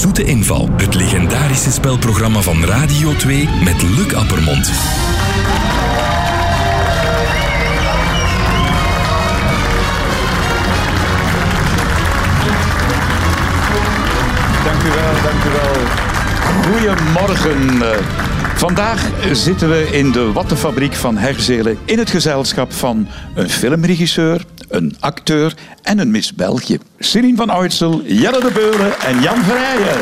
Zoete Inval. Het legendarische spelprogramma van Radio 2 met Luc Appermond. Dank u wel, dank u wel. Goedemorgen. Vandaag zitten we in de wattenfabriek van Herzelen in het gezelschap van een filmregisseur, een acteur en een Miss België. Céline van Oitsel, Jelle de Beulen en Jan Verrijen.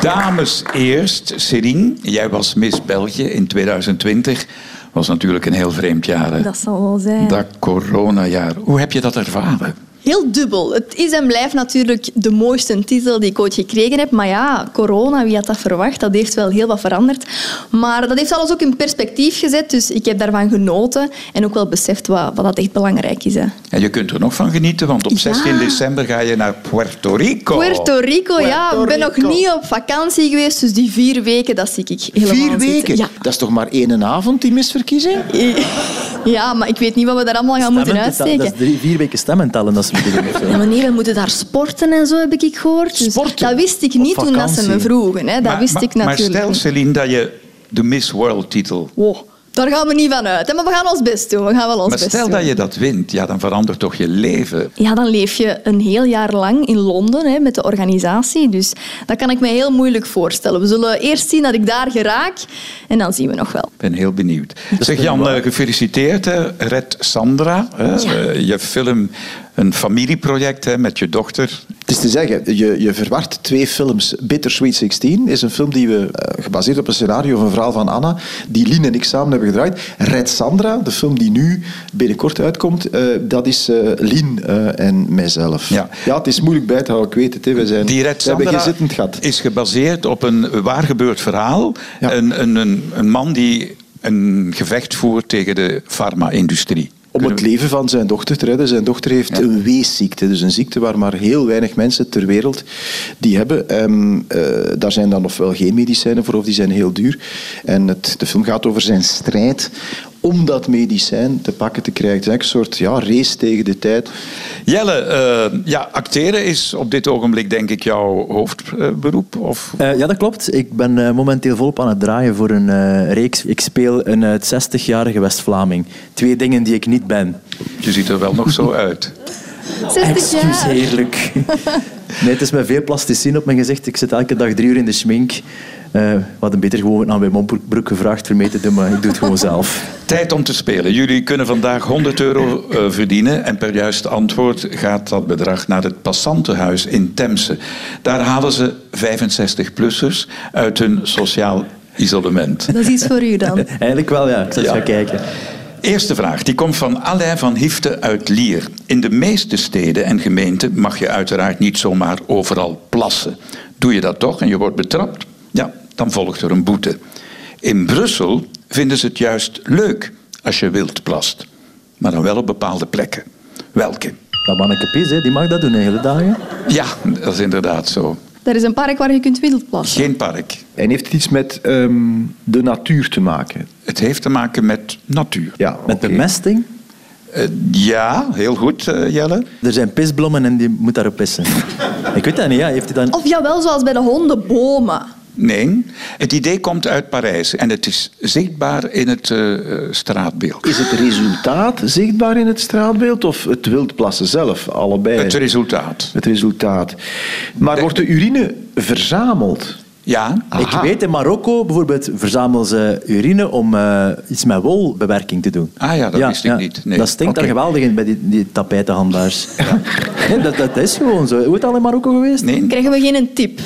Dames eerst. Céline, jij was Miss België in 2020. Was natuurlijk een heel vreemd jaar. hè? Dat zal wel zijn. Dat coronajaar. Hoe heb je dat ervaren? Heel dubbel. Het is en blijft natuurlijk de mooiste titel die ik ooit gekregen heb. Maar ja, corona, wie had dat verwacht? Dat heeft wel heel wat veranderd. Maar dat heeft alles ook in perspectief gezet. Dus ik heb daarvan genoten en ook wel beseft wat, wat dat echt belangrijk is. Hè. En je kunt er nog van genieten, want op Ja. 16 december ga je naar Puerto Rico. Puerto Rico, ja. Ik ben nog niet op vakantie geweest, dus die vier weken, dat zie ik helemaal Vier zitten. weken? Ja. Dat is toch maar één avond, die misverkiezing? ja, maar ik weet niet wat we daar allemaal gaan moeten Stemmen, dat- uitsteken. Dat is drie, vier weken stemmen tellen als we nee, we moeten daar sporten en zo, heb ik gehoord. Dus Sporten? dat wist ik niet toen dat ze me vroegen. Hè. Dat maar, wist ik natuurlijk Maar stel. Celine, dat je de Miss World-titel... Wow, daar gaan we niet van uit. Hè? Maar we gaan ons best doen. We gaan wel ons Maar best stel doen. dat je dat wint, ja, dan verandert toch je leven. Ja, dan leef je een heel jaar lang in Londen hè, met de organisatie. Dus dat kan ik me heel moeilijk voorstellen. We zullen eerst zien dat ik daar geraak en dan zien we nog wel. Ik ben heel benieuwd. Zeg Jan, eh, gefeliciteerd. Hè. Red Sandra. Hè. Eh, Je film een familieproject hè, met je dochter. Het is te zeggen, je, je verwart twee films. Bittersweet 16 is een film die we, eh, gebaseerd op een scenario van een verhaal van Anna, die Lien en ik samen hebben gedraaid. Red Sandra, de film die nu binnenkort uitkomt, eh, dat is eh Lien en mijzelf. Ja. ja, het is moeilijk bij te houden, ik weet het. Hè. We, zijn, Die Red Sandra gat. is gebaseerd op een waar gebeurd verhaal. Ja. Een, een, een, een man die een gevecht voert tegen de farma-industrie. Om het leven van zijn dochter te redden. Zijn dochter heeft een weesziekte. Dus een ziekte waar maar heel weinig mensen ter wereld die hebben. Ehm, eh, daar zijn dan ofwel geen medicijnen voor of die zijn heel duur. En het, de film gaat over zijn strijd om dat medicijn te pakken te krijgen. Het is een soort ja, race tegen de tijd. Jelle, eh, ja, acteren is op dit ogenblik denk ik jouw hoofdberoep. Of... Eh, ja, dat klopt. Ik ben eh, momenteel volop aan het draaien voor een eh, reeks. Ik speel een eh, 60-jarige West-Vlaming. Twee dingen die ik niet ben. Je ziet er wel nog zo uit. 60 jaar. Excuseerlijk. Nee, het is met veel plasticine op mijn gezicht. Ik zit elke dag drie uur in de schmink. Eh we hadden beter gewoon aan mijn Montbroek gevraagd voor mee te doen, maar ik doe het gewoon zelf. Tijd om te spelen. Jullie kunnen vandaag 100 euro eh, verdienen en per juiste antwoord gaat dat bedrag naar het passantenhuis in Temse. Daar halen ze 65-plussers uit hun sociaal isolement. Dat is iets voor u dan. Eigenlijk wel, ja. Ik zal eens gaan kijken. Eerste vraag, die komt van Alain van Hifte uit Lier. In de meeste steden en gemeenten mag je uiteraard niet zomaar overal plassen. Doe je dat toch en je wordt betrapt? Ja, dan volgt er een boete. In Brussel vinden ze het juist leuk als je wild plast. Maar dan wel op bepaalde plekken. Welke? Dat manneke Pies, hè, die mag dat doen de hele dagen. Ja, dat is inderdaad zo. Er is een park waar je kunt wildplassen. Geen park. En heeft het iets met ehm, de natuur te maken? Het heeft te maken met natuur. Ja, Met oké. bemesting. Eh, ja, heel goed, eh, Jelle. Er zijn pisblommen en die moet daarop pissen. ik weet dat niet, ja. Heeft hij dan... Of jawel, zoals bij de honden, bomen. Nee, het idee komt uit Parijs en het is zichtbaar in het eh, eh, straatbeeld. Is het resultaat zichtbaar in het straatbeeld of het wildplassen zelf? Allebei. Het resultaat. Het resultaat. Maar wordt de urine verzameld? Ja, Ik Aha. weet, in Marokko bijvoorbeeld verzamelen ze urine om eh, iets met wolbewerking te doen. Ah ja, dat wist ik niet. Nee. Dat stinkt daar Oké. geweldig in bij die, die tapijtenhandelaars. Nee, dat, dat is gewoon zo. Hoe het al in Marokko geweest? nee. Krijgen we geen tip?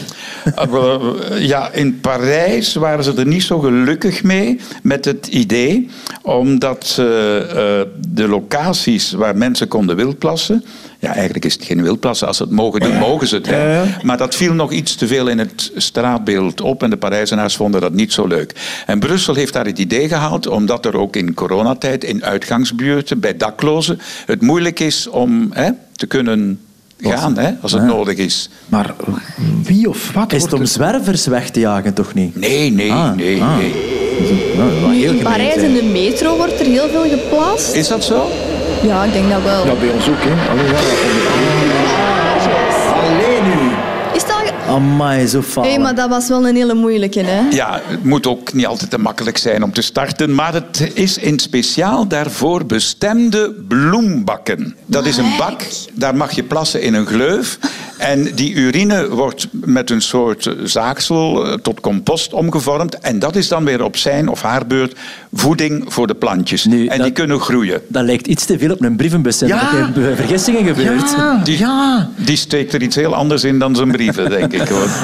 Ja, in Parijs waren ze er niet zo gelukkig mee met het idee, omdat eh, de locaties waar mensen konden wildplassen, ja, eigenlijk is het geen wildplassen. Als ze het mogen doen, mogen ze het. Hè. Maar dat viel nog iets te veel in het straatbeeld op en de Parijzenaars vonden dat niet zo leuk. En Brussel heeft daar het idee gehaald, omdat er ook in coronatijd in uitgangsbuurten bij daklozen het moeilijk is om hè, te kunnen gaan hè, als het nodig is. Maar wie of wat Is het wordt om er- zwervers weg te jagen, toch niet? Nee, nee, Ah, nee, ah. nee. Nou, wel heel In Parijs in de metro wordt er heel veel geplaatst. Is dat zo? Ja, ik denk dat wel. Ja, bij ons ook, hè. Allee, ja, Alleen nu. Is dat... Amai, zo Hé, falen. maar dat was wel een hele moeilijke, hè? Ja, het moet ook niet altijd te makkelijk zijn om te starten, maar het is in speciaal daarvoor bestemde bloembakken. Dat is een bak, daar mag je plassen in een gleuf. En die urine wordt met een soort zaagsel eh, tot compost omgevormd. En dat is dan weer op zijn of haar beurt voeding voor de plantjes. Nu, en dat- die kunnen groeien. Dat lijkt iets te veel op een brievenbus. Ja. Er vergissingen gebeurt. Ja, Die, ja. die steekt er iets heel anders in dan zijn brieven, denk ik. Hoor.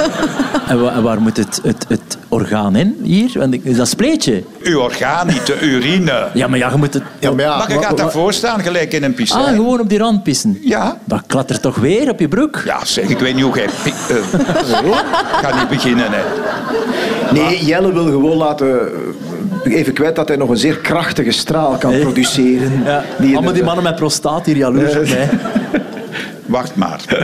En, wa- en waar moet het, het, het orgaan in? Hier? Want ik- dat spleetje. Uw orgaan, niet de urine. Ja, maar ja, je moet het... Ja, maar ja. Maar je gaat daarvoor staan, gelijk in een piscijn. Ah, gewoon op die rand pissen. Ja. Dat klattert toch weer op je broek? Ja, zeg, ik weet niet hoe jij... Ik ga niet beginnen, hè. Nee, Jelle wil gewoon laten... eh, Even kwijt dat hij nog een zeer krachtige straal kan produceren. Ja. Die Allemaal die mannen met prostaat hier jaloers op mij. Wacht maar.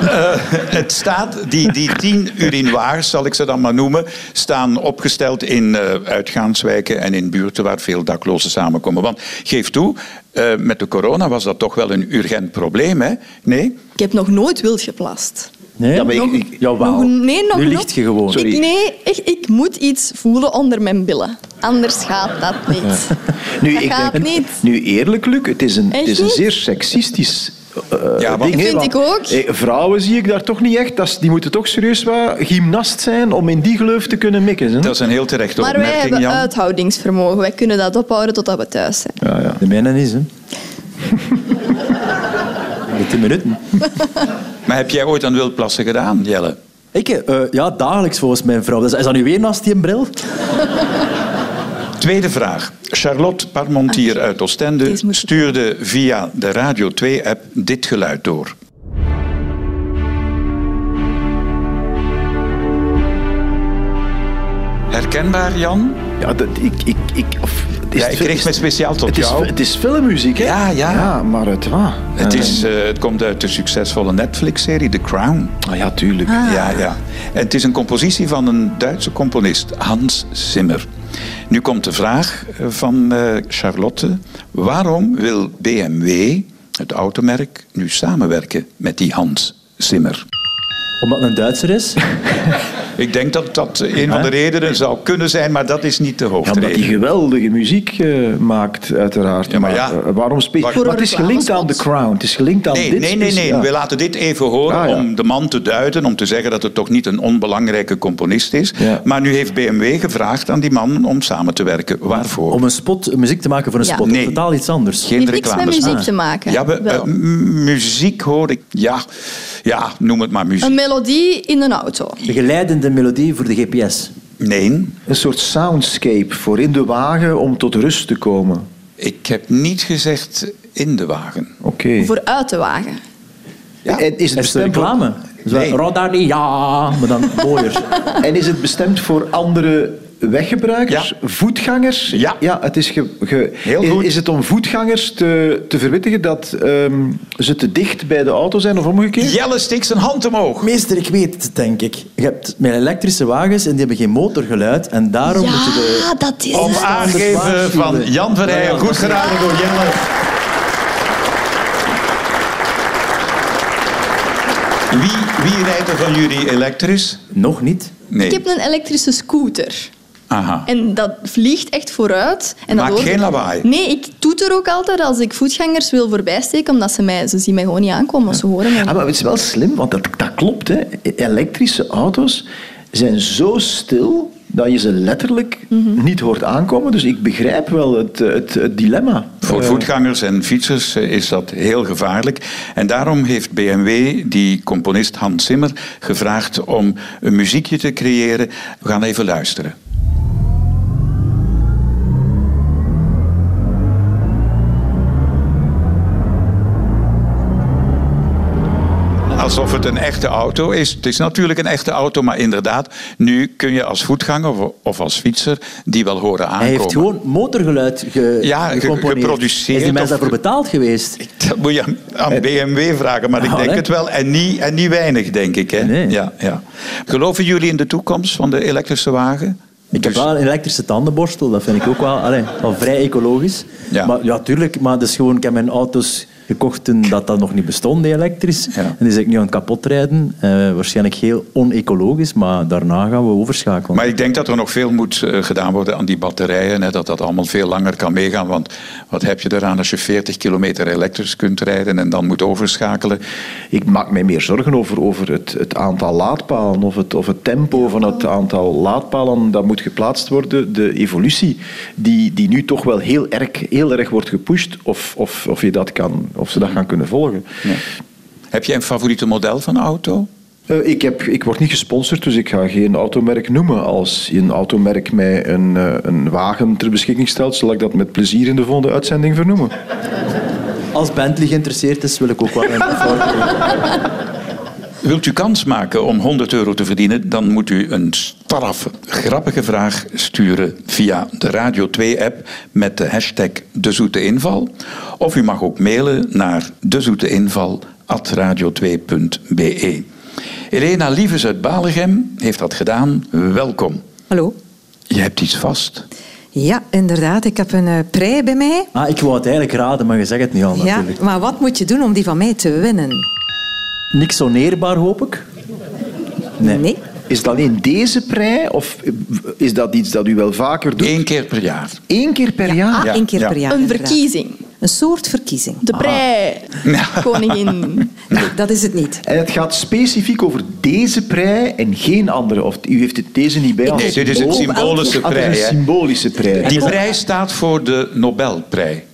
Eh, het staat, die, die tien urinoirs, zal ik ze dan maar noemen, staan opgesteld in eh, uitgaanswijken en in buurten waar veel daklozen samenkomen. Want geef toe, eh, met de corona was dat toch wel een urgent probleem, hè? Nee? Ik heb nog nooit wild geplast. Nee? Ja, ik- Nog- ik- Jawel. Nog, nee, nog Nu ligt je gewoon. Sorry. Ik, nee, echt, ik moet iets voelen onder mijn billen. Anders gaat dat niet. Nu, dat ik gaat denk, niet. nu eerlijk, Luc, het is een, het is een zeer seksistisch eh, Ja, ding. Vind ik ook. eh, vrouwen zie ik daar toch niet echt. Dat is- die moeten toch serieus wat gymnast zijn om in die gleuf te kunnen mikken. Hè? Dat is een heel terechte Maar wij opmerking, hebben Jan. uithoudingsvermogen. Wij kunnen dat ophouden totdat we thuis zijn. Ja, ja. De mijne is, hè. De tien minuten. Maar heb jij ooit aan wildplassen gedaan, Jelle? Ik, eh, ja, dagelijks volgens mijn vrouw. Is dat nu weer naast die bril? Tweede vraag. Charlotte Parmentier uit Oostende stuurde via de Radio 2-app dit geluid door. Herkenbaar, Jan? Ja, dat, ik, ik, ik, of, het is Ja, ik richt me speciaal tot het is, jou. Het is filmmuziek, hè? Ja, ja. Ja, maar het wat? Het, Eh, is, eh, het komt uit de succesvolle Netflix-serie The Crown. Ah ja, tuurlijk. Ja, ja. En het is een compositie van een Duitse componist, Hans Zimmer. Nu komt de vraag eh, van eh, Charlotte. Waarom wil BMW, het automerk, nu samenwerken met die Hans Zimmer? Omdat het een Duitser is. Ik denk dat dat een van de redenen zou kunnen zijn, maar dat is niet de Ja, omdat hoofdreden. hij geweldige muziek eh, maakt, uiteraard. Ja, maar ja. eh, waarom spe- Waar- maar het is gelinkt aan The Crown. Het is gelinkt aan Nee, dit. nee, nee, nee. We laten dit even horen Ah, ja. om de man te duiden, om te zeggen dat het toch niet een onbelangrijke componist is. Ja. Maar nu heeft BMW gevraagd aan die man om samen te werken. Waarvoor? Om een spot, muziek te maken voor een Ja. spot. Nee. Totaal iets anders. Geen Het heeft niks met reclames. muziek te maken. Ja, we, eh, muziek hoor ik. Ja, ja, noem het maar muziek. Een melodie in een auto. De geleidende melodie voor de GPS. Nee, Een soort soundscape voor in de wagen om tot rust te komen. ik heb niet gezegd in de wagen. Oké. Voor uit de wagen. Ja. En is het Is de bestemd voor- reclame? Nee. Ja, maar dan mooier. En is het bestemd voor andere weggebruikers? Ja. Voetgangers? Ja. ja het is, ge, ge- Heel is- goed. is het om voetgangers te, te verwittigen dat ehm, ze te dicht bij de auto zijn of omgekeerd? Jelle steekt zijn hand omhoog. Meester, ik weet het, denk ik. Je hebt met elektrische wagens en die hebben geen motorgeluid. En daarom moet je de... Ja, dat is Op aangeven van Jan Verheijen. Ja, Goed geraden door Jelle. Wie, wie rijdt er van jullie elektrisch? Nog niet. Nee. Ik heb een elektrische scooter. Aha. En dat vliegt echt vooruit. En dat Maakt hoort- geen lawaai? Nee, ik toeter ook altijd als ik voetgangers wil voorbijsteken, omdat ze, mij, ze zien mij gewoon niet aankomen. Ze horen mij Ah, niet. maar het is wel slim, want dat, dat klopt. Hè. Elektrische auto's zijn zo stil dat je ze letterlijk Mhm. niet hoort aankomen. Dus ik begrijp wel het, het, het dilemma. Voor Eh, voetgangers en fietsers eh, is dat heel gevaarlijk. En daarom heeft BMW die componist Hans Zimmer gevraagd om een muziekje te creëren. We gaan even luisteren. Alsof het een echte auto is. Het is natuurlijk een echte auto, maar inderdaad, nu kun je als voetganger of- als fietser die wel horen aankomen. Hij heeft gewoon motorgeluid ge Ja, ge- gecomponeerd. geproduceerd Is die mens daarvoor betaald geweest? Dat moet je aan- aan BMW vragen, maar ik Nou, denk het wel. En niet, en niet weinig, denk ik. Hè? Nee. Ja, ja. Geloven jullie in de toekomst van de elektrische wagen? Ik heb Dus- wel een elektrische tandenborstel, dat vind ik ook wel, allee, wel vrij ecologisch. Ja. Maar ja, tuurlijk, maar dat is gewoon, ik heb mijn auto's gekocht toen dat dat nog niet bestond, die elektrisch. Ja. En die zijn ik nu aan het kapotrijden. Eh, waarschijnlijk heel onecologisch, maar daarna gaan we overschakelen. Maar ik denk dat er nog veel moet eh, gedaan worden aan die batterijen. Hè, dat dat allemaal veel langer kan meegaan. Want wat heb je eraan als je 40 kilometer elektrisch kunt rijden en dan moet overschakelen? Ik maak mij meer zorgen over, over het, het aantal laadpalen of het, of het tempo van het aantal laadpalen dat moet geplaatst worden. De evolutie die, die nu toch wel heel erg, heel erg wordt gepusht, of, of, of, je dat kan, of ze dat gaan kunnen volgen. Ja. Heb jij een favoriete model van auto? Eh, ik, heb, ik word niet gesponsord, dus ik ga geen automerk noemen. Als een automerk mij een, eh, een wagen ter beschikking stelt, zal ik dat met plezier in de volgende uitzending vernoemen. Als Bentley geïnteresseerd is, wil ik ook wel een foto. Wilt u kans maken om 100 euro te verdienen, dan moet u een straffe, grappige vraag sturen via de Radio 2-app met de hashtag De Zoete Inval. Of u mag ook mailen naar dezoeteinval.radio2.be. Elena Lieves uit Balegem heeft dat gedaan. Welkom. Hallo. Je hebt iets vast. Ja, inderdaad. Ik heb een eh, prei bij mij. Ah, ik wou het eigenlijk raden, maar je zegt het niet al Ja, natuurlijk. maar wat moet je doen om die van mij te winnen? Niks oneerbaar, hoop ik? Nee. Is het alleen deze prei, of is dat iets dat u wel vaker doet? Eén keer per jaar. Eén keer per jaar? Ah, Ja, één keer ja. per jaar. Een inderdaad. verkiezing. Een soort verkiezing. De prei. Koningin. Nee, dat is het niet. En het gaat specifiek over deze prei en geen andere. Of u heeft het deze niet bij Nee, dit is een symbolische Ah, het is prei. een hè. symbolische prei. Die prijs staat voor de Nobelprij.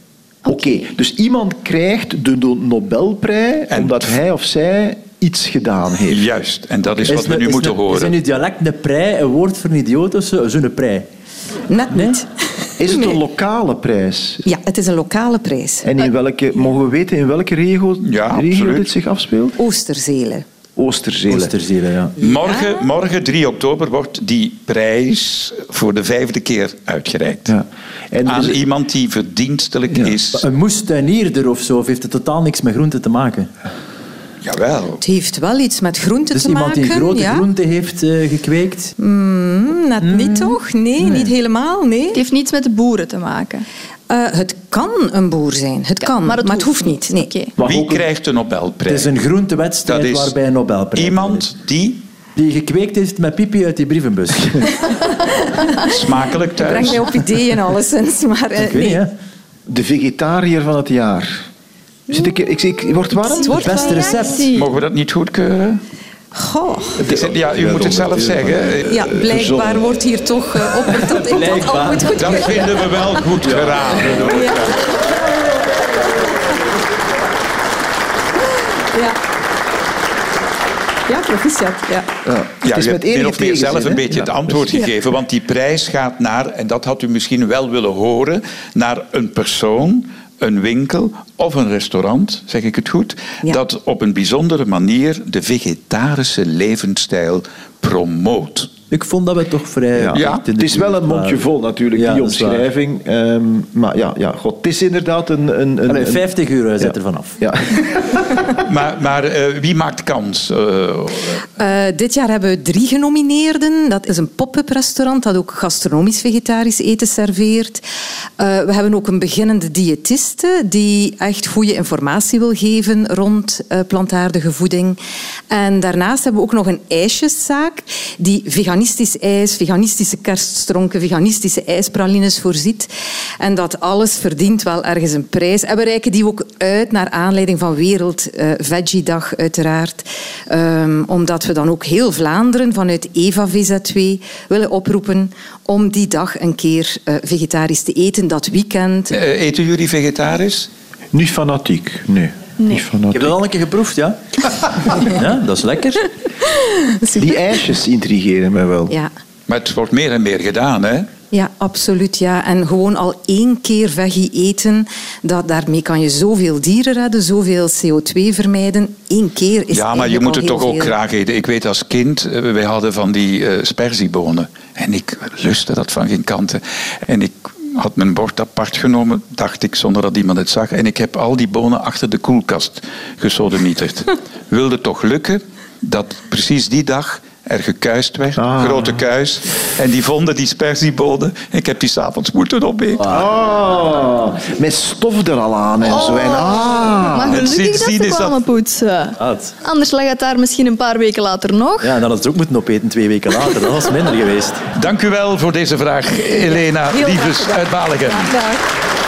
Oké, dus iemand krijgt de No- Nobelprei En- omdat hij of zij iets gedaan heeft. Juist, en dat is wat we nu moeten een- Is in horen. uw dialect een prei een woord voor een idioot of zo? Zo'n prei. Net niet. Is het een lokale prijs? Ja, het is een lokale prijs. En in welke, mogen we weten in welke regio, Ja, regio absoluut. dit zich afspeelt? Oosterzelen. Oosterzelen, ja. Morgen, morgen, 3 oktober, wordt die prijs voor de vijfde keer uitgereikt. Ja. En Aan dus- iemand die verdienstelijk Ja. is. Een moestuinierder of zo, of heeft het totaal niks met groenten te maken? Jawel. Het heeft wel iets met groenten Dus te iemand maken. die grote ja. groenten heeft eh, gekweekt? Mm, net niet toch? Nee, niet helemaal. Nee. Het heeft niets met de boeren te maken. Eh, het kan een boer zijn. Het kan, maar het, hoeft niet. Nee. Wie krijgt de Het Nobelprijs? is een groentewedstrijd is waarbij een Nobelprijs Iemand die Die gekweekt heeft met pipi uit die brievenbus. smakelijk Breng thuis. mij op ideeën alleszins. Maar eh, Ik weet niet, nee. hè. De vegetariër van het jaar. Zit ik, ik, ik, ik word warm? Het wordt Het beste recept. Mogen we dat niet goedkeuren? Goh. Is Ja, u moet het zelf zeggen. Ja, blijkbaar wordt hier toch uh, opperd dat ik dat al Blijkbaar. moet goed Dat vinden we wel goed geraden. hoor. Ja. Ja. Ja, proficiat. Ja. Ja. Ja, het is je met hebt min of meer zelf een beetje het antwoord gegeven. Want die prijs gaat naar, en dat had u misschien wel willen horen, naar een persoon, een winkel of een restaurant, zeg ik het goed, Ja. dat op een bijzondere manier de vegetarische levensstijl promoot. Ik vond dat we toch vrij... Ja. Het is wel een mondje vol natuurlijk, Ja, die omschrijving. Ehm, maar ja, ja, god, het is inderdaad een... een, een Allee, een- 50 euro zet Ja. er vanaf. Ja. Maar, maar eh, wie maakt kans? Eh, Eh, dit jaar hebben we drie genomineerden. Dat is een pop-up restaurant dat ook gastronomisch vegetarisch eten serveert. Eh, we hebben ook een beginnende diëtiste die echt goede informatie wil geven rond eh, plantaardige voeding. En daarnaast hebben we ook nog een ijsjeszaak die veganistisch ijs, veganistische kerststronken, veganistische ijspralines voorziet. En dat alles verdient wel ergens een prijs. En we reiken die ook uit naar aanleiding van Wereld eh, Veggie Dag uiteraard. Ehm, omdat we dan ook heel Vlaanderen vanuit Eva VZ2 willen oproepen om die dag een keer eh, vegetarisch te eten, dat weekend. eh, eten jullie vegetarisch? Niet fanatiek, nee. Niet Ik fanatiek. heb dat al een keer geproefd, ja. ja, dat is lekker. Die ijsjes intrigeren mij wel. Ja. Maar het wordt meer en meer gedaan, hè? Ja, absoluut. Ja. En gewoon al één keer veggie eten, dat, daarmee kan je zoveel dieren redden, zoveel CO2 vermijden. Eén keer is Ja, maar je moet het toch ook veel. graag eten. Ik weet als kind, eh, wij hadden van die eh sperziebonen. En ik lustte dat van geen kanten. En ik had mijn bord apart genomen, dacht ik, zonder dat iemand het zag. En ik heb al die bonen achter de koelkast gesodemieterd. Wilde toch lukken dat precies die dag er gekuist werd. Ah. Grote kuis. En die vonden die sperziebonen. Ik heb die s'avonds moeten opeten. Oh, met stof er al aan en zo. En, ah. maar gelukkig dat ze kwamen poetsen. Wat? Anders lag het daar misschien een paar weken later nog. Ja, dan had het ook moeten opeten twee weken later. Dat was minder geweest. Dank u wel voor deze vraag, Elena gedaan. uit Baligen. Dag.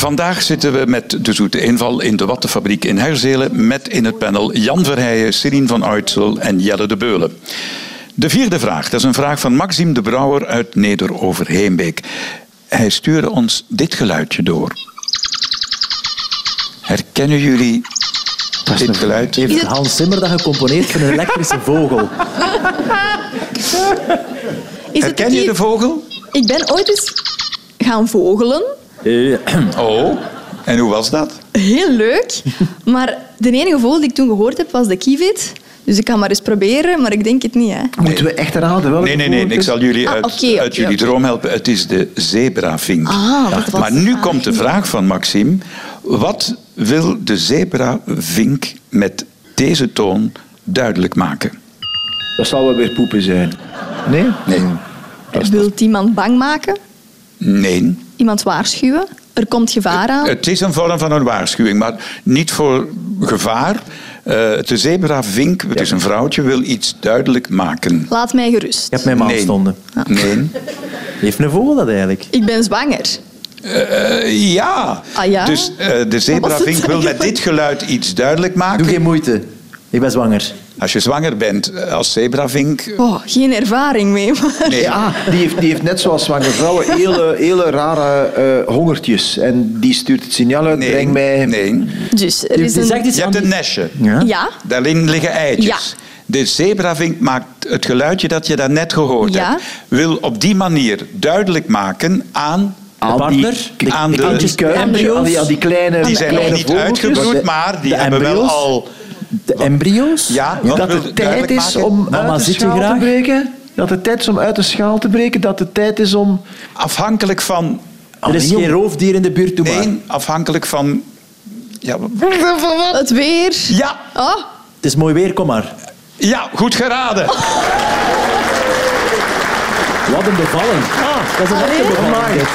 Vandaag zitten we met de zoete inval in de Wattenfabriek in Herzelen met in het panel Jan Verheijen, Céline van Uitsel en Jelle de Beulen. De vierde vraag, dat is een vraag van Maxime de Brouwer uit Neder-Overheembeek. Hij stuurde ons dit geluidje door. Herkennen jullie dit geluid? Heeft Hans Zimmer dat gecomponeerd voor een elektrische vogel? Is het Herken je de vogel? Ik ben ooit eens gaan vogelen. Eh, Oh, en hoe was dat? Heel leuk. Maar de enige vogel die ik toen gehoord heb, was de kievit. Dus ik kan maar eens proberen, maar ik denk het niet. Hè. Moeten we echt raden welke Nee, nee, nee, vogel ik zal jullie Ah, uit, uit jullie droom helpen. Het is de zebravink. Ah, maar nu ah, komt de vraag van Maxime. Wat wil de zebravink met deze toon duidelijk maken? Dat zal wel weer poepen zijn. Nee? Nee. Wilt iemand bang maken? Nee. Iemand waarschuwen? Er komt gevaar aan? Het is een vorm van een waarschuwing, maar niet voor gevaar. Eh, de zebravink, het is een vrouwtje, wil iets duidelijk maken. Laat mij gerust. Je hebt mijn maandstonden. Nee. Heeft een vogel dat eigenlijk? Ik ben zwanger. Eh, ja. Ah, ja? Dus eh, de zebravink wil met dit geluid iets duidelijk maken. Doe geen moeite. Ik ben zwanger. Als je zwanger bent eh, als zebravink... Oh, geen ervaring mee. Maar... Nee, Ja, die heeft, die heeft net zoals zwangere vrouwen hele, hele rare eh, hongertjes. En die stuurt het signaal uit, nee, breng mij... nee. Dus er Je, is je zegt een... iets Je aan hebt een nestje. Ja? Ja, Daarin liggen eitjes. Ja. De zebravink maakt het geluidje dat je daarnet gehoord Ja. hebt. Wil op die manier duidelijk maken aan... Aan partner? die, De- aan de de- kindjes, die aan die, aan die kleine Die zijn nog niet uitgebroed, maar die de hebben wel al... De embryo's? Ja, Dat het tijd is maken? om Mama, uit de schaal te breken. Dat het tijd is om uit de schaal te breken. Dat het tijd is om... Afhankelijk van... Er is geen roofdier in de buurt, doe maar. Nee, afhankelijk van... Ja, het weer. ja, Oh, Het is mooi weer, kom maar. ja, goed geraden. Wat een bevalling. Ah, dat is een echte bevalling. dit.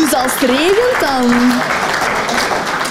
dus als het regent, dan...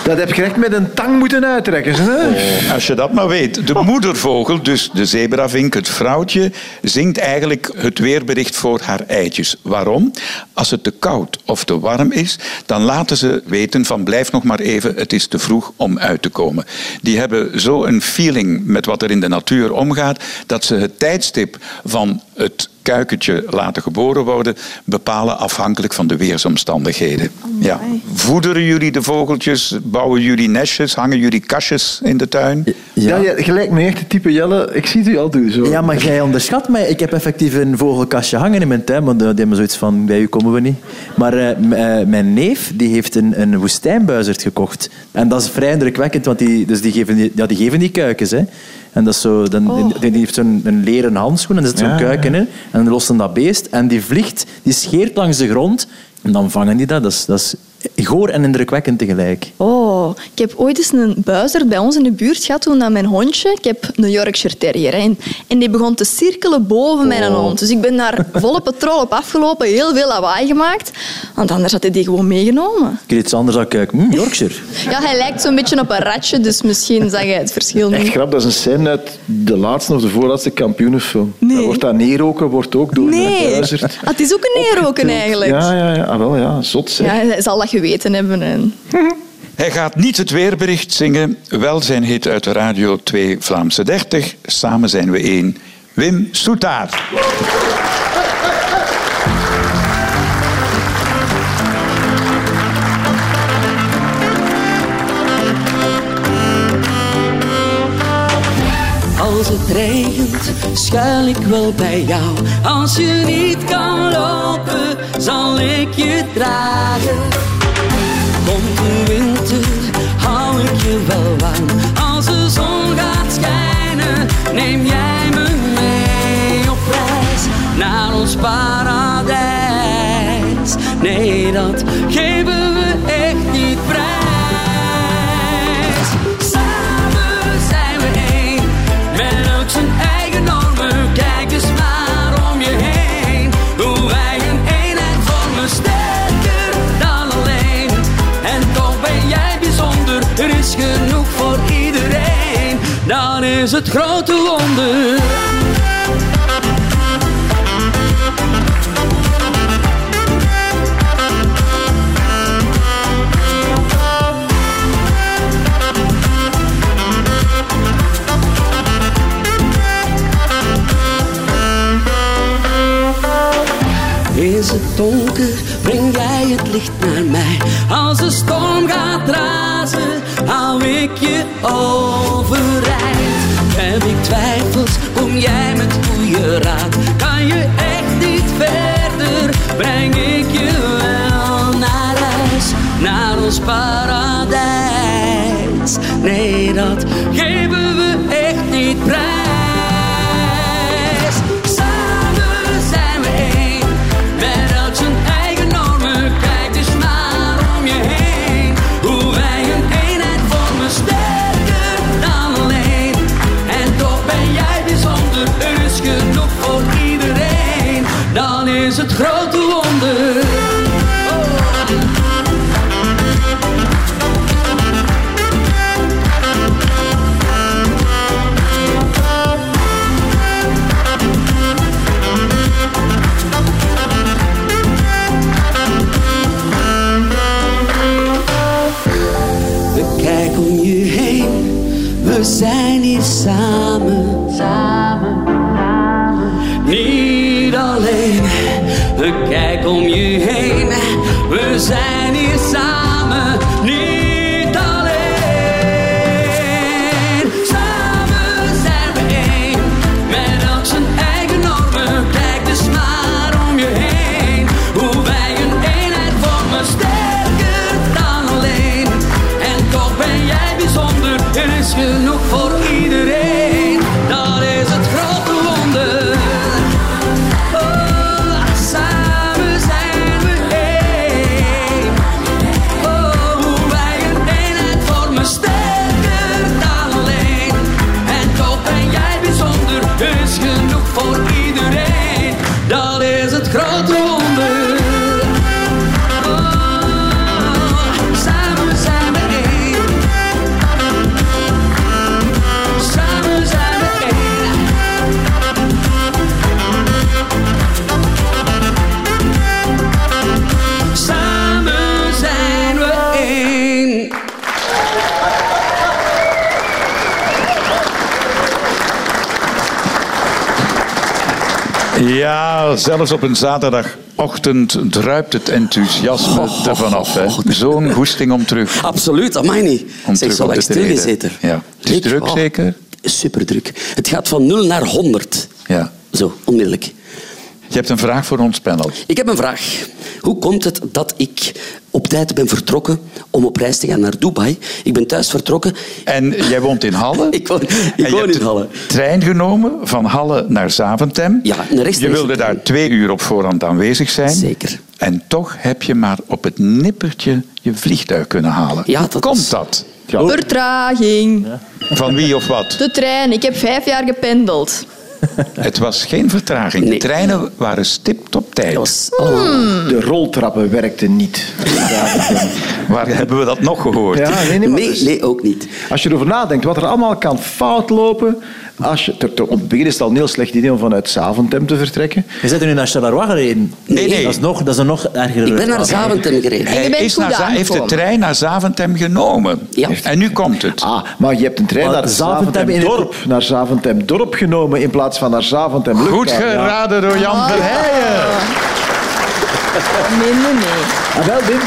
Dat heb je echt met een tang moeten uittrekken. Hè? Als je dat maar weet. De moedervogel, dus de zebravink, het vrouwtje, zingt eigenlijk het weerbericht voor haar eitjes. Waarom? Als het te koud of te warm is, dan laten ze weten van blijf nog maar even, het is te vroeg om uit te komen. Die hebben zo een feeling met wat er in de natuur omgaat, dat ze het tijdstip van het kuikentje laten geboren worden, bepalen afhankelijk van de weersomstandigheden. Ja. Voederen jullie de vogeltjes? Bouwen jullie nestjes? Hangen jullie kastjes in de tuin? Ja. Ja. je lijkt me echt de type Jelle. Ik zie het u al doen. Zo. Ja, maar jij onderschat mij. Ik heb effectief een vogelkastje hangen in mijn tuin, want die hebben zoiets van, bij u komen we niet. Maar eh, eh, mijn neef die heeft een, een woestijnbuizerd gekocht. En dat is vrij indrukwekkend, want die, dus die, geven, die, ja, die geven die kuikens. Hè. En dat is zo, dan, Oh. die, die heeft zo'n een leren handschoen en er zit zo'n Ja, ja. kuiken in. En dan lost dan dat beest en die vliegt, die scheert langs de grond. En dan vangen die dat. Dat is, dat is goor en indrukwekkend tegelijk. Oh, ik heb ooit eens een buizerd bij ons in de buurt gehad toen dat mijn hondje... Ik heb een Yorkshire Terrier. hè, En, en die begon te cirkelen boven mijn hond. Dus ik ben daar volle patrol op afgelopen, heel veel lawaai gemaakt. Want anders had hij die gewoon meegenomen. Ik weet iets anders dan kuiken. Hm, Yorkshire. Ja, hij lijkt zo'n beetje op een ratje, dus misschien zag jij het verschil Echt niet. grap, dat is een scène uit de laatste of de voorlaatste kampioenenfilm. Nee. Daar wordt dat neerroken, wordt ook door een Nee, buizerd Ah, het is ook een neerroken eigenlijk. Ja, ja, ja. Ah, wel, ja. Zot zeg. Ja, hij zal dat geweten hebben. En... Hij gaat niet het weerbericht zingen, wel zijn hit uit de Radio 2 Vlaamse 30. Samen zijn we één. Wim Soetaar. Als het regent, schuil ik wel bij jou. Als je niet kan lopen, zal ik je dragen. Ik je wel. Als de zon gaat schijnen, neem jij me mee op reis naar ons paradijs. Nee, dat geven is het grote wonder. Is het donker, breng jij het licht naar mij. Als de storm gaat razen, hou ik je overeind. Ik twijfels, kom jij met goede raad. Kan je echt niet verder, breng ik je wel naar huis. Naar ons paradijs. Nee, dat zelfs op een zaterdagochtend druipt het enthousiasme ervan af. Zo'n goesting om terug, Absoluut, dat mag niet. om zeg, terug zo op stilgezeten. Ja. Het is druk oh, zeker? Super druk. Het gaat van 0 naar 100. Ja. Zo, onmiddellijk. Je hebt een vraag voor ons panel. Ik heb een vraag. Hoe komt het dat ik op tijd ben vertrokken om op reis te gaan naar Dubai? Ik ben thuis vertrokken. En jij woont in Halle? Ik woon, ik En je woon hebt in Halle. trein genomen van Halle naar Zaventem. Ja, een rechtstreekse Je wilde daar twee uur op voorhand aanwezig zijn. Zeker. En toch heb je maar op het nippertje je vliegtuig kunnen halen. Ja, Hoe dat komt is- dat? Vertraging. Van wie of wat? De trein. Ik heb vijf jaar gependeld. Het was geen vertraging. Nee. De treinen waren stipt op tijd. Was allemaal... De roltrappen werkten niet. Waar hebben we dat nog gehoord? Ja, nee, Nee, dus- nee, ook niet. Als je erover nadenkt wat er allemaal kan fout lopen. Als je, ter- ter- op het begin is het al een heel slecht idee om vanuit Zaventem te vertrekken. Je zit er nu naar Charleroi gereden. Nee, nee. Dat is, nog, dat is een nog erger... Ik ben naar Zaventem gereden. En je Hij bent is naar Za- heeft de trein naar Zaventem genomen. Ja. En nu komt het. Ah, maar je hebt een trein Maar naar Zaventem dorp, naar Zaventem dorp genomen in plaats van naar Zaventem luchthaven. Goed geraden door Jan Verheijen. Nee, nee, nee. Ah, wel, Wim.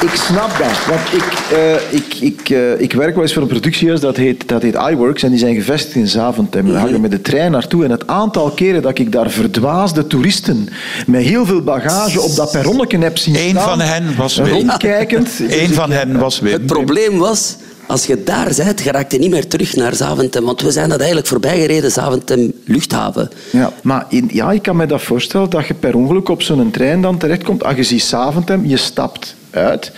Ik snap dat. Want ik, eh, ik, ik, eh, ik werk wel eens voor een productiehuis dat heet, dat heet iWorks. En die zijn gevestigd in Zaventem. Daar ga ik met de trein naartoe. En het aantal keren dat ik daar verdwaasde toeristen met heel veel bagage op dat perronnetje heb zien Eén staan, van hen was Wim. Rondkijkend. Eén van hen was Wim. Het probleem was, als je daar bent, je raakt je niet meer terug naar Zaventem. Want we zijn dat eigenlijk voorbijgereden, Zaventem luchthaven. Ja, maar in, ja, ik kan me dat voorstellen dat je per ongeluk op zo'n trein dan terechtkomt. Als je ziet Zaventem, je stapt uit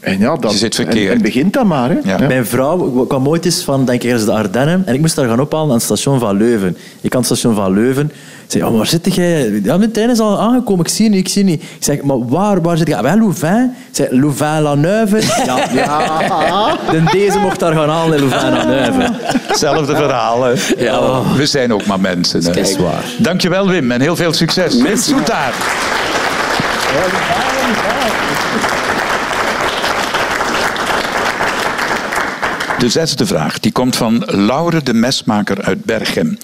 En ja, dat, Je zit en, verkeerd. en begint dan maar. Hè. Ja. Ja. Mijn vrouw kwam ooit eens van, denk ik, ergens de Ardennen. En ik moest haar gaan ophalen aan het station van Leuven. Ik aan het station van Leuven. Ik zei, oh, waar zit jij? Ja, mijn trein is al aangekomen. Ik zie niet, ik zie niet. Ik zeg, maar waar, waar zit je? Ah, Wel, Louvain. Ik zei, Louvain-la-Neuve. Ja, ja. En deze mocht daar gaan halen in Louvain-la-Neuve. Hetzelfde verhaal, hè? Ja. We zijn ook maar mensen. Hè? Dat is waar. Dankjewel, Wim, en heel veel succes. Goed daar. De zesde vraag die komt van Laure de Mesmaker uit Berchem.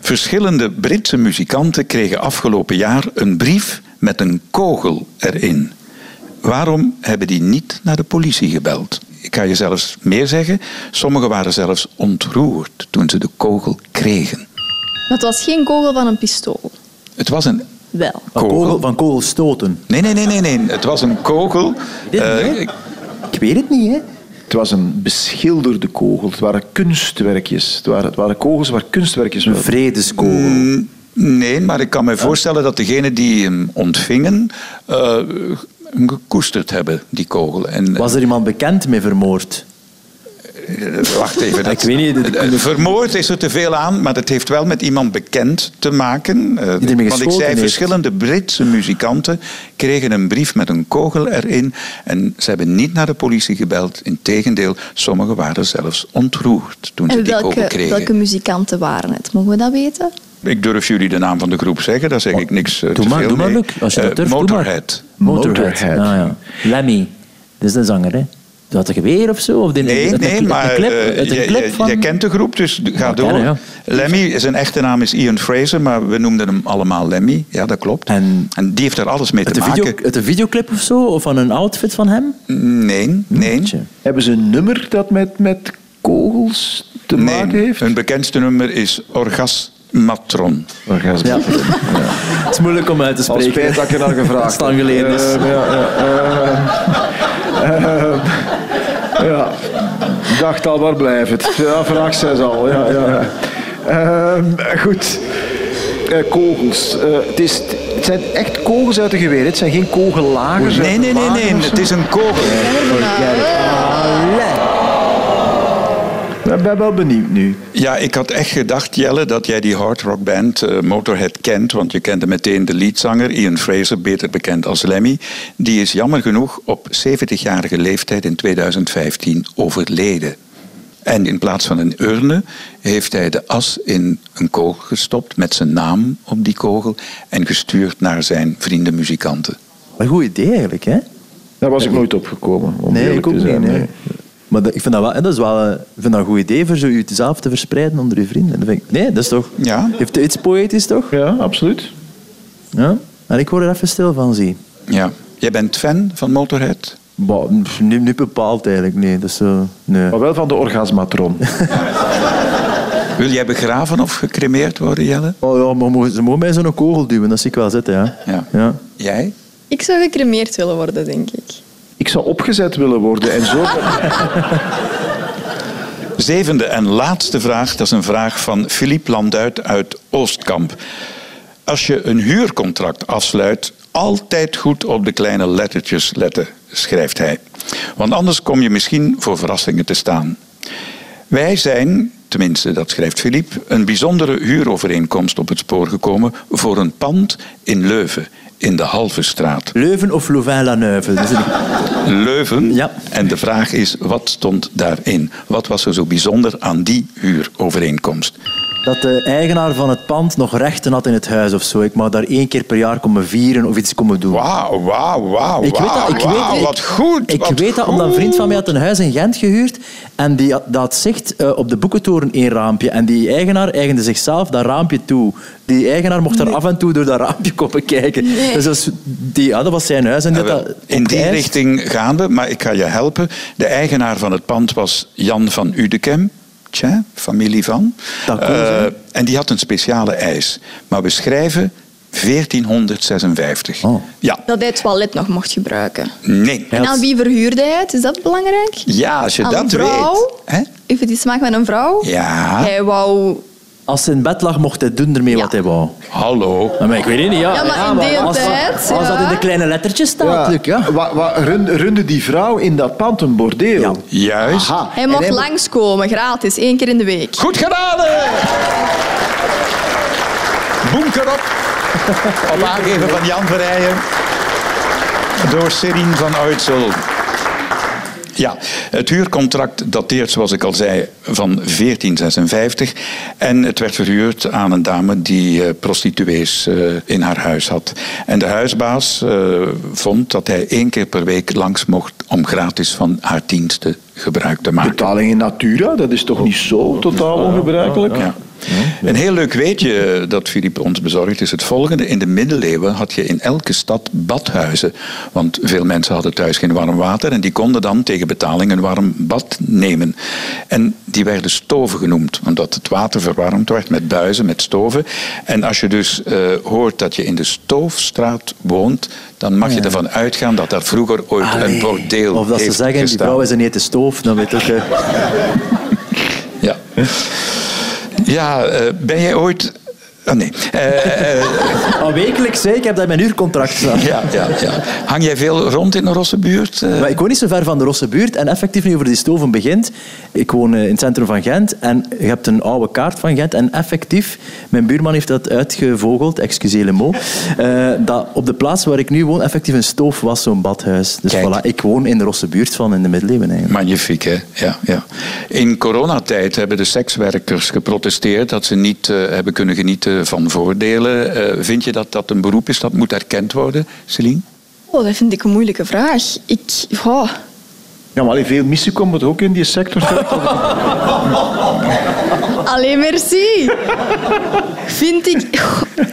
Verschillende Britse muzikanten kregen afgelopen jaar een brief met een kogel erin. Waarom hebben die niet naar de politie gebeld? Ik ga je zelfs meer zeggen. Sommigen waren zelfs ontroerd toen ze de kogel kregen. Maar het was geen kogel van een pistool. Het was een Wel. Van, kogel. kogel, van kogelstoten. Nee, nee, nee, nee, nee. Het was een kogel. Dit Eh? Ik weet het niet, hè. Het was een beschilderde kogel. Het waren kunstwerkjes. Het waren, het waren kogels waar kunstwerkjes Een waren. vredeskogel. Mm, Nee, maar ik kan me voorstellen dat degenen die hem ontvingen eh, hem gekoesterd hebben, die kogel. En, Was er iemand bekend mee vermoord? Eh, wacht even. dat- Ik weet niet, Vermoord is er te veel aan, maar dat heeft wel met iemand bekend te maken. Eh, want ik zei, heeft. verschillende Britse muzikanten kregen een brief met een kogel erin. En ze hebben niet naar de politie gebeld. Integendeel, sommigen waren zelfs ontroerd toen ze En die kogel welke, kregen. welke muzikanten waren het? Mogen we dat weten? Ik durf jullie de naam van de groep zeggen, daar zeg ik niks eh, Doe te maar, veel doe maar, mee. Luc. Als je Eh, dat durft, doe maar. Motorhead. Motorhead. Motorhead. Ah, ja. Lemmy. Dat is de zanger, hè? Dat een geweer of zo? Of die, Nee, uit maar een clip, eh, uit een jij- clip van... jij kent de groep, dus ga Ja, door. kennen, ja. Lemmy, zijn echte naam is Ian Fraser, maar we noemden hem allemaal Lemmy. Ja, dat klopt. En- die heeft er alles mee te video, maken. uit een videoclip of zo? Of van een outfit van hem? Nee, nee. Hebben ze een nummer dat met, met kogels te maken heeft? Hun bekendste nummer is Orgasmatron. Orgasme. Ja. Het is moeilijk om uit te Al spreken. spijt dat ik er naar gevraagd het lang geleden is. Eh, ja, ja, eh, ja. Ik dacht al, waar blijft het? Ja, vraag 6 al. Ja, ja. Ehm, goed. Eh, kogels. Eh, het, is, het zijn echt kogels uit een geweer. Het zijn geen kogellagers. Nee, nee, nee, nee. Het is een kogel. Ik ben wel benieuwd nu. Ja, ik had echt gedacht, Jelle, dat jij die hard rock band eh, Motorhead kent. Want je kende meteen de leadzanger, Ian Fraser, beter bekend als Lemmy. Die is jammer genoeg op 70-jarige leeftijd in 2015 overleden. En in plaats van een urne heeft hij de as in een kogel gestopt met zijn naam op die kogel en gestuurd naar zijn vrienden muzikanten. Een goed idee eigenlijk, hè? Daar was ik nooit opgekomen. Om Nee, ik ook te zijn. niet. Nee. Maar dat, ik vind dat wel, dat is wel eh, ik vind dat een goed idee voor zo jezelf te verspreiden onder je vrienden. Dat vind ik, nee, dat is toch... Ja. Heeft iets poëtisch, toch? Ja, absoluut. Ja. En ik word er even stil van, zie. Ja. Jij bent fan van Motorhead? Bah, niet, niet bepaald eigenlijk, nee. Dat is zo... Nee. Maar wel van de orgasmatron. Wil jij begraven of gecremeerd worden, Jelle? Oh ja, maar mogen- ze mogen mij zo'n kogel duwen, dat zie ik wel zitten, ja. Ja. ja. Jij? Ik zou gecremeerd willen worden, denk ik. Ik zou opgezet willen worden en zo. Zevende en laatste vraag, dat is een vraag van Philippe Landuit uit Oostkamp. Als je een huurcontract afsluit, altijd goed op de kleine lettertjes letten, schrijft hij. Want anders kom je misschien voor verrassingen te staan. Wij zijn, tenminste dat schrijft Philippe, een bijzondere huurovereenkomst op het spoor gekomen voor een pand in Leuven, in de Halve Straat. Leuven of Louvain-la-Neuve? Leuven. Ja. En de vraag is, wat stond daarin? Wat was er zo bijzonder aan die huurovereenkomst? Dat de eigenaar van het pand nog rechten had in het huis of zo. Ik mag daar één keer per jaar komen vieren of iets komen doen. Wauw, wauw, wauw, Ik weet dat, ik weet, ik- wat goed. Ik wat weet dat, omdat een vriend van mij had een huis in Gent gehuurd en die had, dat zegt eh, op de boekentoren één raampje. En die eigenaar eigende zichzelf dat raampje toe. Die eigenaar mocht daar af en toe door dat raampje komen kijken. Dus dat, is- die, ja, dat was zijn huis. En dit, Jawel, dat, In die ijs. richting gaan we, maar ik ga je helpen. De eigenaar van het pand was Jan van Udekem. Tja, familie van. Eh, en die had een speciale eis. Maar we schrijven 1456. Oh. Ja, Dat hij het toilet nog mocht gebruiken. nee. En aan wie verhuurde hij het? Is dat belangrijk? Ja, als je Aan dat een vrouw? weet. Hè? Even die smaak van een vrouw? Ja. Hij wou als hij in bed lag, mocht hij doen ermee Ja. wat hij wou. Hallo. Maar ik weet het niet, ja. Ja, maar in die als, tijd, Als dat ja. in de kleine lettertjes staat, Luc, ja. Wa- wa- runde, runde die vrouw in dat pand een bordeel? Ja. Juist. Aha. Hij En mocht mo- langskomen, gratis, één keer in de week. Goed geraden! Bunker op. Op aangeven van Jan Verrijen. Door Serine van Uitsel. Ja, het huurcontract dateert, zoals ik al zei, van 1456. En het werd verhuurd aan een dame die eh, prostituees eh, in haar huis had. En de huisbaas eh, vond dat hij één keer per week langs mocht om gratis van haar diensten gebruik te maken. Betaling in natura, dat is toch niet zo totaal ongebruikelijk? Ja. Een heel leuk weetje dat Filip ons bezorgt is het volgende. In de middeleeuwen had je in elke stad badhuizen. Want veel mensen hadden thuis geen warm water en die konden dan tegen betaling een warm bad nemen. En die werden stoven genoemd, omdat het water verwarmd werd met buizen, met stoven. En als je dus eh, hoort dat je in de Stoofstraat woont, dan mag je ervan uitgaan dat daar vroeger ooit een Allee. bordeel Of dat ze zeggen, die vrouw is een hete stoof, dan weet ik... eh, Ja. Ja, eh, ben jij ooit... Oh nee. Eh, eh, wekelijks, hè. ik heb dat in mijn huurcontract staan. ja, ja, ja. Hang jij veel rond in de Rossenbuurt? Eh, Maar ik woon niet zo ver van de Rosse buurt en effectief nu over die stoven begint. Ik woon eh, in het centrum van Gent en je hebt een oude kaart van Gent en effectief, mijn buurman heeft dat uitgevogeld, excusez eh, dat op de plaats waar ik nu woon effectief een stoof was, zo'n badhuis. Dus Kijk. voilà, ik woon in de Rosse buurt van in de middeleeuwen eigenlijk. Magnifiek, hè? Ja, ja. In coronatijd hebben de sekswerkers geprotesteerd dat ze niet eh, hebben kunnen genieten van voordelen. Eh, vind je dat dat een beroep is dat moet erkend worden, Celine? Oh, dat vind ik een moeilijke vraag. Ik... Oh. Ja, maar veel missen komt ook in die sector. Allee, merci. Vind ik...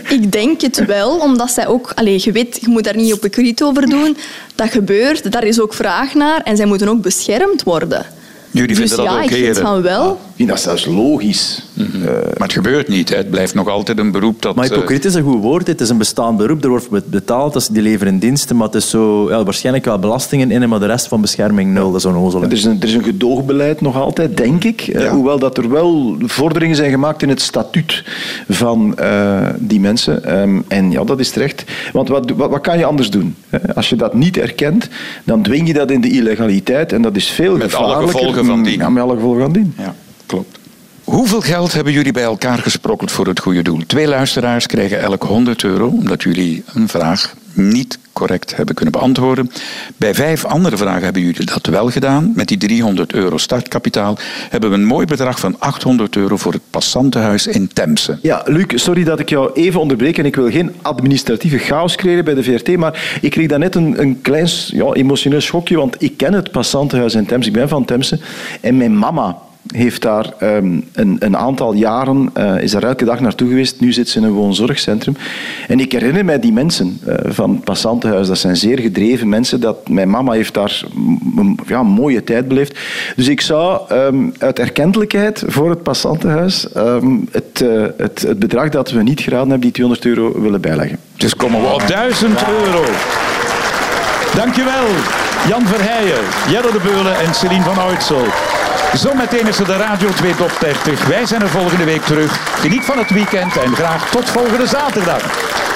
Ik denk het wel, omdat zij ook... Allee, je weet, je moet daar niet hypocriet over doen. Dat gebeurt, daar is ook vraag naar. En zij moeten ook beschermd worden. Jullie Dus vinden dat ja, ook ik vind van wel. Ik vind dat zelfs logisch. Eh, Maar het gebeurt niet. Hè. Het blijft nog altijd een beroep dat... Maar eh, hypocriet is een goed woord. Het is een bestaand beroep, er wordt betaald, is- die leveren diensten, maar het is zo, ja, waarschijnlijk wel belastingen in, maar de rest van bescherming nul. Dat is zo'n ozel. Er is, een, er is een gedoogbeleid nog altijd, denk ik. Eh, hoewel dat er wel vorderingen zijn gemaakt in het statuut van eh, die mensen. Ehm, en ja, dat is terecht. Want wat, wat, wat kan je anders doen? hè? Als je dat niet erkent, dan dwing je dat in de illegaliteit. En dat is veel Met alle gevaarlijker. gevolgen van dien. Ja, met alle gevolgen van dien. Ja, klopt. Hoeveel geld hebben jullie bij elkaar gesprokkeld voor het goede doel? Twee luisteraars krijgen elk 100 euro omdat jullie een vraag niet correct hebben kunnen beantwoorden. Bij vijf andere vragen hebben jullie dat wel gedaan. Met die 300 euro startkapitaal hebben we een mooi bedrag van 800 euro voor het passantenhuis in Temse. Ja, Luc, sorry dat ik jou even onderbreek en ik wil geen administratieve chaos creëren bij de VRT, maar ik kreeg daarnet een, een klein ja, emotioneel schokje, want ik ken het passantenhuis in Temse, ik ben van Temse, en mijn mama heeft daar ehm, een, een aantal jaren, eh, is daar elke dag naartoe geweest, nu zit ze in een woonzorgcentrum. En ik herinner mij die mensen eh, van het passantenhuis, dat zijn zeer gedreven mensen, dat mijn mama heeft daar m- ja, een mooie tijd beleefd. Dus ik zou ehm, uit erkentelijkheid voor het passantenhuis ehm, het, eh, het, het bedrag dat we niet geraden hebben, die 200 euro, willen bijleggen. Dus komen we op 1000 euro. Dankjewel, Jan Verheijen, Jelle de Beulen en Celine van Uitsel. Zometeen is er de Radio 2 Top 30. Wij zijn er volgende week terug. Geniet van het weekend en graag tot volgende zaterdag.